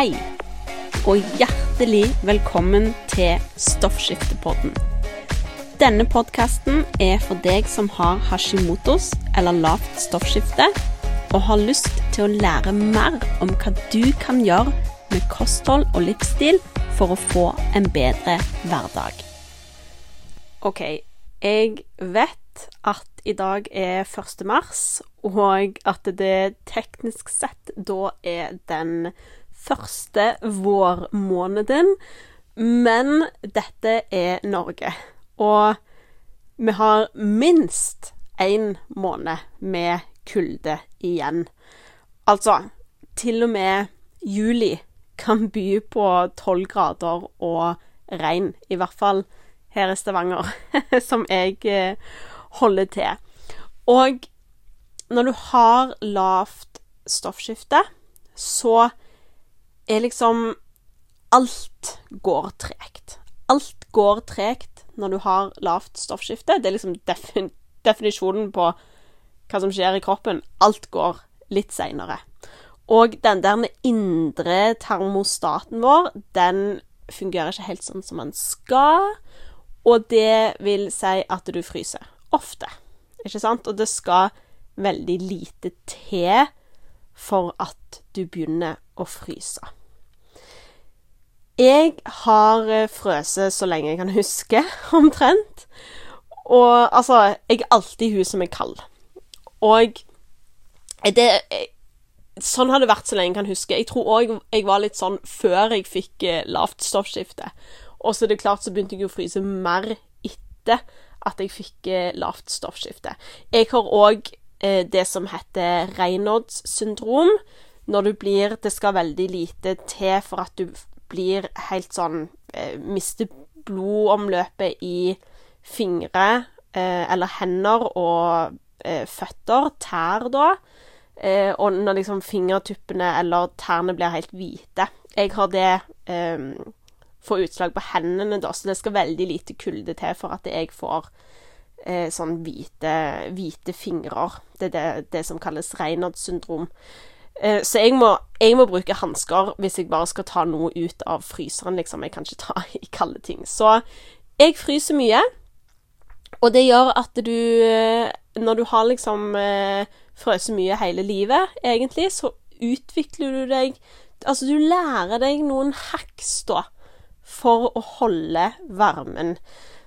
Hei, og hjertelig velkommen til Stoffskiftepodden. Denne podkasten er for deg som har hashimotos eller lavt stoffskifte, og har lyst til å lære mer om hva du kan gjøre med kosthold og livsstil for å få en bedre hverdag. OK, jeg vet at i dag er 1. mars, og at det teknisk sett da er den første vårmåneden. Men dette er Norge, og vi har minst én måned med kulde igjen. Altså, til og med juli kan by på tolv grader og regn. I hvert fall her i Stavanger, som jeg eh, holder til. Og når du har lavt stoffskifte, så er liksom Alt går tregt. Alt går tregt når du har lavt stoffskifte. Det er liksom defin definisjonen på hva som skjer i kroppen. Alt går litt seinere. Og den der indre termostaten vår, den fungerer ikke helt sånn som den skal. Og det vil si at du fryser. Ofte. Ikke sant? Og det skal veldig lite til for at du begynner å fryse. Jeg har eh, frøset så lenge jeg kan huske, omtrent. Og altså Jeg er alltid hun som er kald. Og det Sånn har det vært så lenge jeg kan huske. Jeg tror òg jeg var litt sånn før jeg fikk eh, lavt stoffskifte. Og så er det klart så begynte jeg å fryse mer etter at jeg fikk eh, lavt stoffskifte. Jeg har òg eh, det som heter Reynolds syndrom. Når du blir Det skal veldig lite til for at du blir helt sånn eh, Mister blodomløpet i fingre eh, eller hender og eh, føtter, tær da. Eh, og når liksom fingertuppene eller tærne blir helt hvite. Jeg har det eh, får utslag på hendene, da, så det skal veldig lite kulde til for at jeg får eh, sånn hvite, hvite fingrer. Det er det, det som kalles Reinhards syndrom. Eh, så jeg må, jeg må bruke hansker hvis jeg bare skal ta noe ut av fryseren, liksom. Jeg kan ikke ta i kalde ting. Så jeg fryser mye, og det gjør at du eh, Når du har liksom eh, frøst mye hele livet, egentlig, så utvikler du deg Altså, du lærer deg noen hacks, da, for å holde varmen.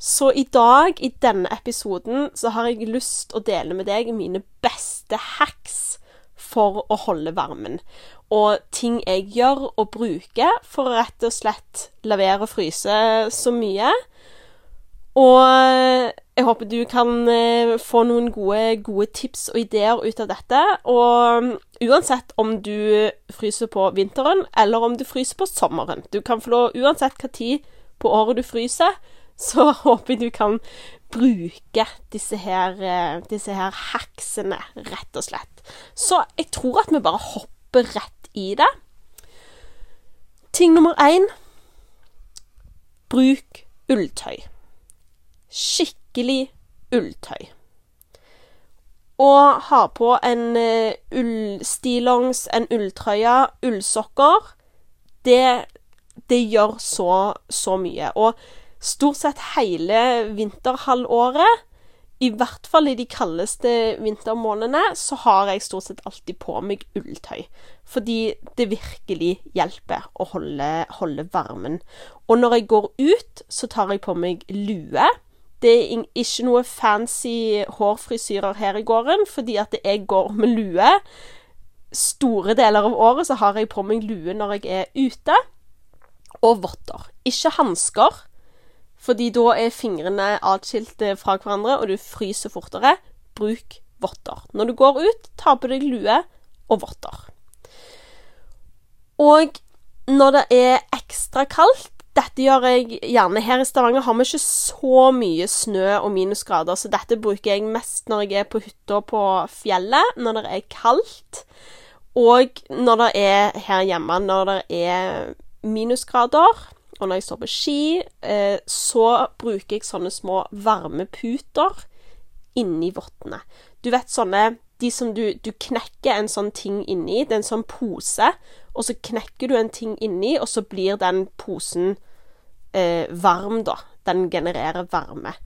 Så i dag, i denne episoden, så har jeg lyst å dele med deg mine beste hacks for å holde varmen. Og ting jeg gjør og bruker for å rett og slett la være å fryse så mye. Og jeg håper du kan eh, få noen gode, gode tips og ideer ut av dette. Og uansett om du fryser på vinteren, eller om du fryser på sommeren Du kan få lov, uansett hva tid på året du fryser, så håper jeg du kan bruke disse her, eh, disse her heksene, rett og slett. Så jeg tror at vi bare hopper rett i det. Ting nummer én bruk ulltøy. Skikkelig ulltøy. Og ha på en uh, ullstillongs, en ulltrøye, ullsokker. Det, det gjør så, så mye. Og stort sett hele vinterhalvåret, i hvert fall i de kaldeste vintermånedene, så har jeg stort sett alltid på meg ulltøy. Fordi det virkelig hjelper å holde, holde varmen. Og når jeg går ut, så tar jeg på meg lue. Det er ikke noe fancy hårfrisyrer her i gården, fordi at jeg går med lue. Store deler av året så har jeg på meg lue når jeg er ute. Og votter. Ikke hansker. Fordi da er fingrene atskilt fra hverandre, og du fryser fortere. Bruk votter. Når du går ut, ta på deg lue og votter. Og når det er ekstra kaldt Dette gjør jeg gjerne her i Stavanger. Har vi ikke så mye snø og minusgrader, så dette bruker jeg mest når jeg er på hytta på fjellet, når det er kaldt. Og når det er her hjemme, når det er minusgrader og når jeg står på ski, eh, så bruker jeg sånne små varmeputer inni vottene. Du vet sånne de som du, du knekker en sånn ting inni. Det er en sånn pose, og så knekker du en ting inni, og så blir den posen eh, varm, da. Den genererer varme.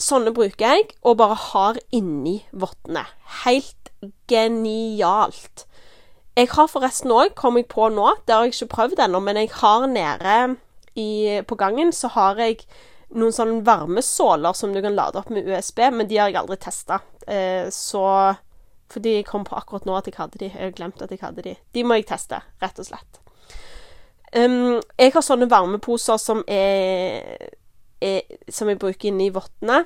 Sånne bruker jeg, og bare har inni vottene. Helt genialt. Jeg har forresten òg, kom jeg på nå, det har jeg ikke prøvd ennå, men jeg har nede i, på gangen så har jeg noen sånne varmesåler som du kan lade opp med USB, men de har jeg aldri testa. Eh, så Fordi jeg kom på akkurat nå at jeg hadde de. Jeg har glemt at jeg hadde de. De må jeg teste, rett og slett. Um, jeg har sånne varmeposer som er, er Som jeg bruker inni vottene.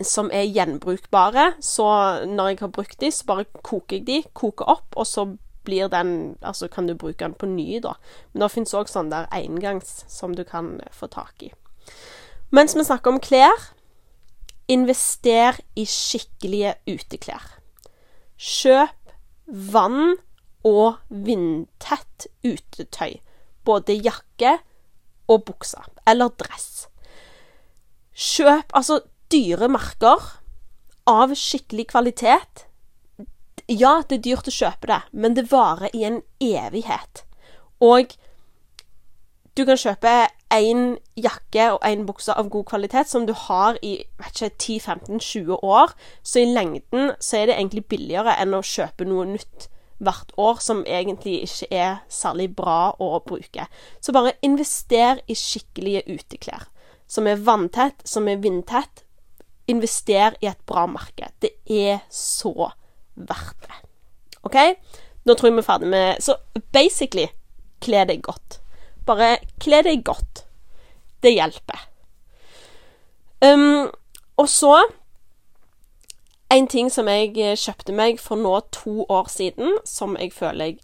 Som er gjenbrukbare. Så når jeg har brukt de, så bare koker jeg de. Koker opp, og så blir den Altså kan du bruke den på ny, da. Men det fins òg sånn der engangs som du kan få tak i. Mens vi snakker om klær invester i skikkelige uteklær. Kjøp vann og vindtett utetøy. Både jakke og bukse. Eller dress. Kjøp altså dyre merker av skikkelig kvalitet. Ja, det er dyrt å kjøpe det, men det varer i en evighet. Og du kan kjøpe én jakke og én bukse av god kvalitet som du har i 10-15-20 år. Så i lengden så er det egentlig billigere enn å kjøpe noe nytt hvert år som egentlig ikke er særlig bra å bruke. Så bare invester i skikkelige uteklær. Som er vanntett, som er vindtett. Invester i et bra merke. Det er så verdt det. OK? Nå tror jeg vi er ferdig med Så basically, kle deg godt. Bare kle deg godt. Det hjelper. Um, og så En ting som jeg kjøpte meg for nå to år siden, som jeg føler jeg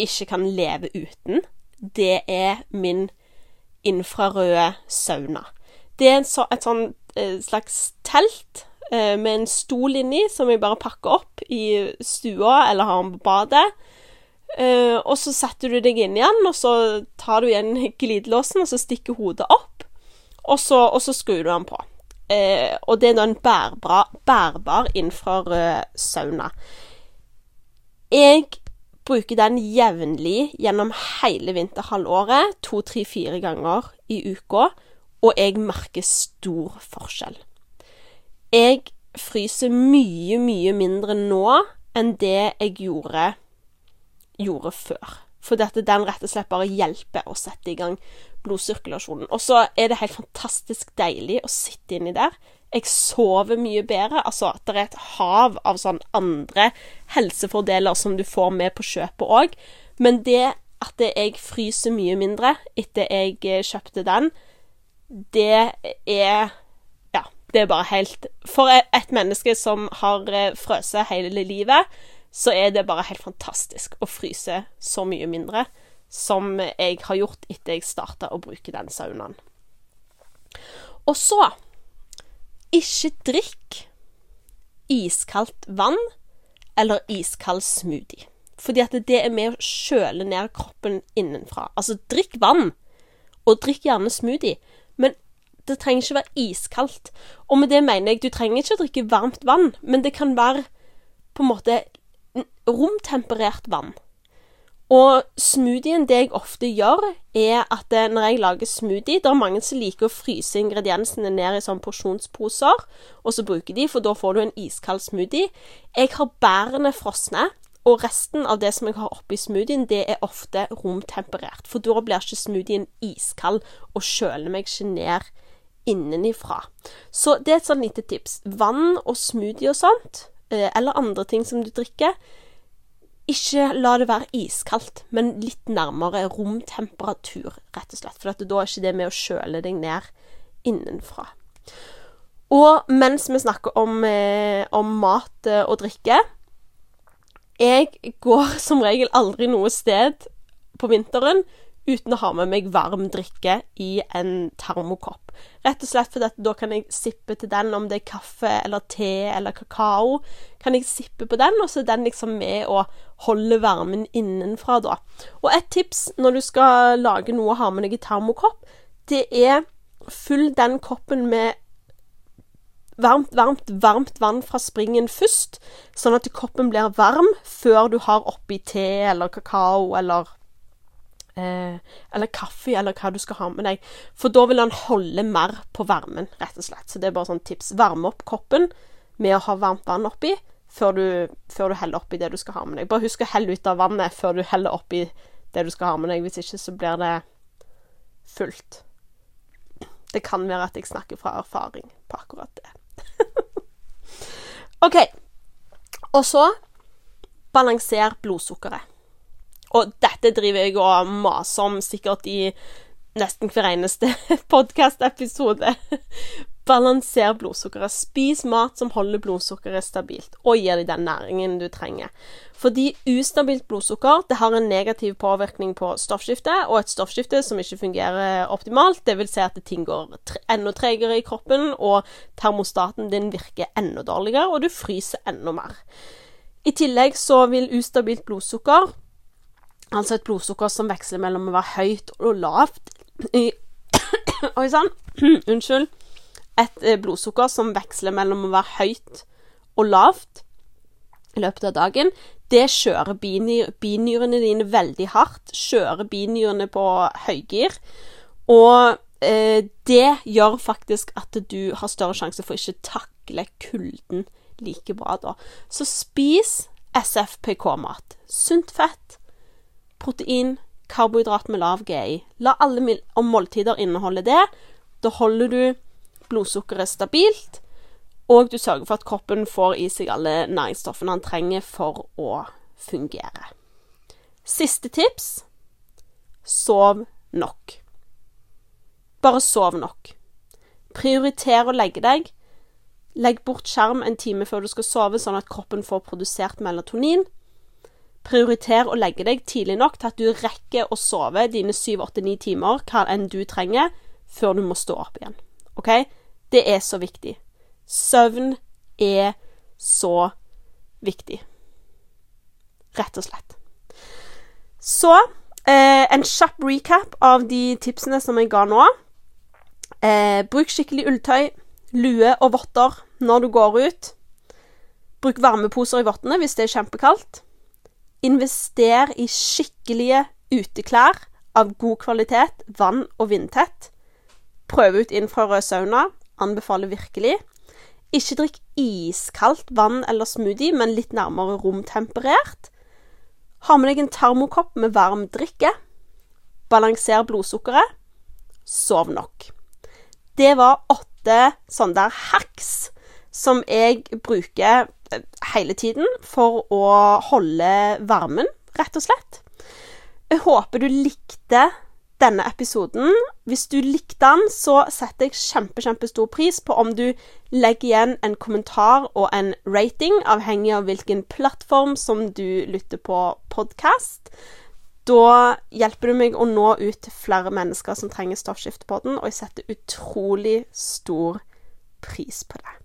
ikke kan leve uten, det er min infrarøde sauna. Det er et sånn eh, slags telt eh, med en stol inni som jeg bare pakker opp i stua eller har den på badet. Uh, og så setter du deg inn igjen, og så tar du igjen glidelåsen, og så stikker hodet opp, og så, og så skrur du den på. Og det er da en bærbar, infrarød sauna. Jeg bruker den jevnlig gjennom hele vinterhalvåret, to, tre, fire ganger i uka, og jeg merker stor forskjell. Jeg fryser mye, mye mindre nå enn det jeg gjorde gjorde før. For dette, den rett og slett bare hjelper å sette i gang blodsirkulasjonen. Og så er det helt fantastisk deilig å sitte inni der. Jeg sover mye bedre. Altså, det er et hav av sånn andre helsefordeler som du får med på kjøpet òg. Men det at jeg fryser mye mindre etter jeg eh, kjøpte den, det er Ja, det er bare helt For et menneske som har frøset frøst hele livet, så er det bare helt fantastisk å fryse så mye mindre som jeg har gjort etter jeg starta å bruke den saunaen. Og så ikke drikk iskaldt vann eller iskald smoothie. Fordi at det er med å kjøle ned kroppen innenfra. Altså, drikk vann, og drikk gjerne smoothie, det trenger ikke være iskaldt. Og med det mener jeg, du trenger ikke å drikke varmt vann, men det kan være på en måte romtemperert vann. Og smoothien, det jeg ofte gjør, er at eh, når jeg lager smoothie Det er mange som liker å fryse ingrediensene ned i sånne porsjonsposer, og så bruker de, for da får du en iskald smoothie. Jeg har bærene frosne, og resten av det som jeg har oppi smoothien, det er ofte romtemperert. For da blir ikke smoothien iskald og kjøler meg ikke ned innenifra. Så det er et sånn lite tips. Vann og smoothie og sånt Eh, eller andre ting som du drikker, ikke la det være iskaldt, men litt nærmere romtemperatur, rett og slett. For da er ikke det med å kjøle deg ned innenfra. Og mens vi snakker om, eh, om mat eh, og drikke Jeg går som regel aldri noe sted på vinteren uten å ha med meg varm drikke i en termokopp. Rett og slett fordi da kan jeg sippe til den, om det er kaffe eller te eller kakao. Kan jeg sippe på den, og så er den liksom med å holde varmen innenfra, da. Og et tips når du skal lage noe og ha med deg i termokopp, det er fyll den koppen med varmt, varmt, varmt vann fra springen først, sånn at koppen blir varm før du har oppi te eller kakao eller eh, eller kaffe, eller hva du skal ha med deg. For da vil han holde mer på varmen, rett og slett. Så det er bare sånn tips. Varme opp koppen med å ha varmt vann oppi før du, før du heller oppi det du skal ha med deg. Bare husk å helle ut av vannet før du heller oppi det du skal ha med deg. Hvis ikke så blir det fullt. Det kan være at jeg snakker fra erfaring på akkurat det. OK. Og så balanser blodsukkeret. Og dette driver jeg og maser om sikkert i nesten hver eneste podkastepisode. Balanser blodsukkeret. Spis mat som holder blodsukkeret stabilt, og gir deg den næringen du trenger. Fordi ustabilt blodsukker det har en negativ påvirkning på stoffskiftet, og et stoffskifte som ikke fungerer optimalt. Det vil si at ting går enda tregere i kroppen, og termostaten din virker enda dårligere, og du fryser enda mer. I tillegg så vil ustabilt blodsukker, altså et blodsukker som veksler mellom å være høyt og lavt i Oi sann. Unnskyld et eh, blodsukker som veksler mellom å være høyt og lavt i løpet av dagen, det kjører binyrene dine veldig hardt. Kjører binyrene på høygir. Og eh, det gjør faktisk at du har større sjanse for ikke takle kulden like bra da. Så spis SFPK-mat. Sunt fett, protein, karbohydrat med lav GI. La alle måltider inneholde det. Da holder du blodsukkeret stabilt, og du sørger for at kroppen får i seg alle næringsstoffene han trenger for å fungere. Siste tips sov nok. Bare sov nok. Prioriter å legge deg. Legg bort skjerm en time før du skal sove, sånn at kroppen får produsert melatonin. Prioriter å legge deg tidlig nok til at du rekker å sove dine 7-8-9 timer, hva enn du trenger, før du må stå opp igjen. OK? Det er så viktig. Søvn er så viktig. Rett og slett. Så eh, en kjapp recap av de tipsene som jeg ga nå. Eh, bruk skikkelig ulltøy, lue og votter når du går ut. Bruk varmeposer i vottene hvis det er kjempekaldt. Invester i skikkelige uteklær av god kvalitet, vann- og vindtett. Prøv ut infrarød sauna. Anbefaler virkelig. Ikke drikk iskaldt vann eller smoothie, men litt nærmere romtemperert. Ha med deg en termokopp med varm drikke. Balanser blodsukkeret. Sov nok. Det var åtte sånne der hacks som jeg bruker hele tiden for å holde varmen, rett og slett. Jeg håper du likte denne episoden. Hvis du likte den, så setter jeg kjempe, kjempestor pris på om du legger igjen en kommentar og en rating, avhengig av hvilken plattform som du lytter på podkast. Da hjelper du meg å nå ut til flere mennesker som trenger stoffskifte på den, og jeg setter utrolig stor pris på det.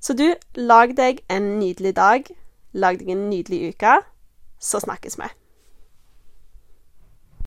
Så du, lag deg en nydelig dag. Lag deg en nydelig uke. Så snakkes vi.